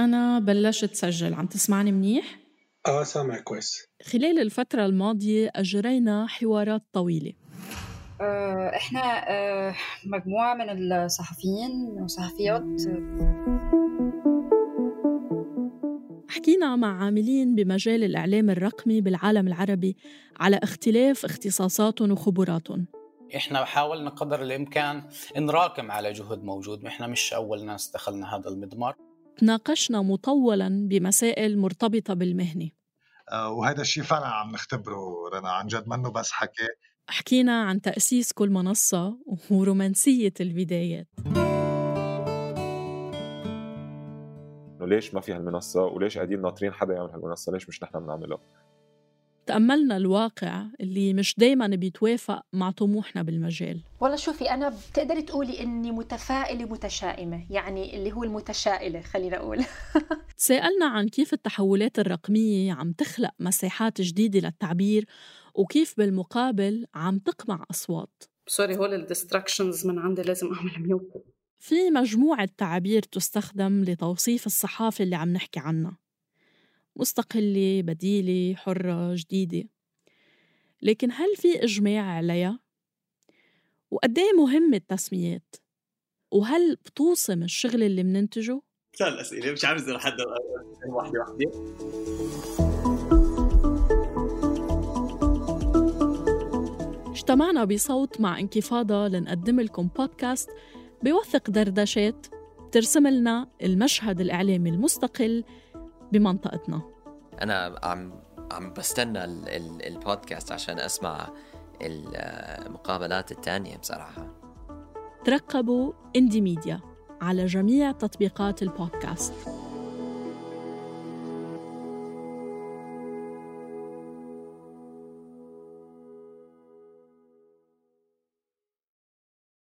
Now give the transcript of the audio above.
أنا بلشت سجل. عم تسمعني منيح؟ آه سامع كويس. خلال الفترة الماضية أجرينا حوارات طويلة. آه، إحنا آه، مجموعة من الصحفيين وصحفيات. حكينا مع عاملين بمجال الإعلام الرقمي بالعالم العربي على اختلاف اختصاصاتهم وخبراتهم. إحنا حاولنا قدر الإمكان نراكم على جهد موجود. إحنا مش أول ناس دخلنا هذا المضمار تناقشنا مطولا بمسائل مرتبطة بالمهنة. آه، وهذا الشيء فعلا عم نختبره رنا عن جد منه بس حكي. حكينا عن تأسيس كل منصة ورومانسية البدايات. إنه ليش ما في هالمنصة؟ وليش قاعدين ناطرين حدا يعمل هالمنصة؟ ليش مش نحن بنعملها؟ تأملنا الواقع اللي مش دايما بيتوافق مع طموحنا بالمجال. والله شوفي أنا بتقدري تقولي إني متفائلة متشائمة يعني اللي هو المتشائلة خلينا أقول. تساءلنا عن كيف التحولات الرقمية عم تخلق مساحات جديدة للتعبير وكيف بالمقابل عم تقمع أصوات. sorry هول ال distractions من عندي لازم أعمل mute في مجموعة تعابير تستخدم لتوصيف الصحافة اللي عم نحكي عنها. مستقلة بديلة حرة جديدة لكن هل في إجماع عليها؟ وقد إيه مهمة التسميات؟ وهل بتوصم الشغل اللي مننتجه؟ كثير الأسئلة مش عارف إذا رح أقدر واحدة واحدة اجتمعنا بصوت مع انكفاضة لنقدم لكم بودكاست بيوثق دردشات ترسم لنا المشهد الإعلامي المستقل بمنطقتنا. أنا عم عم بستنى ال ال البودكاست عشان أسمع المقابلات الثانية بصراحة. ترقبوا إندي ميديا على جميع تطبيقات البودكاست.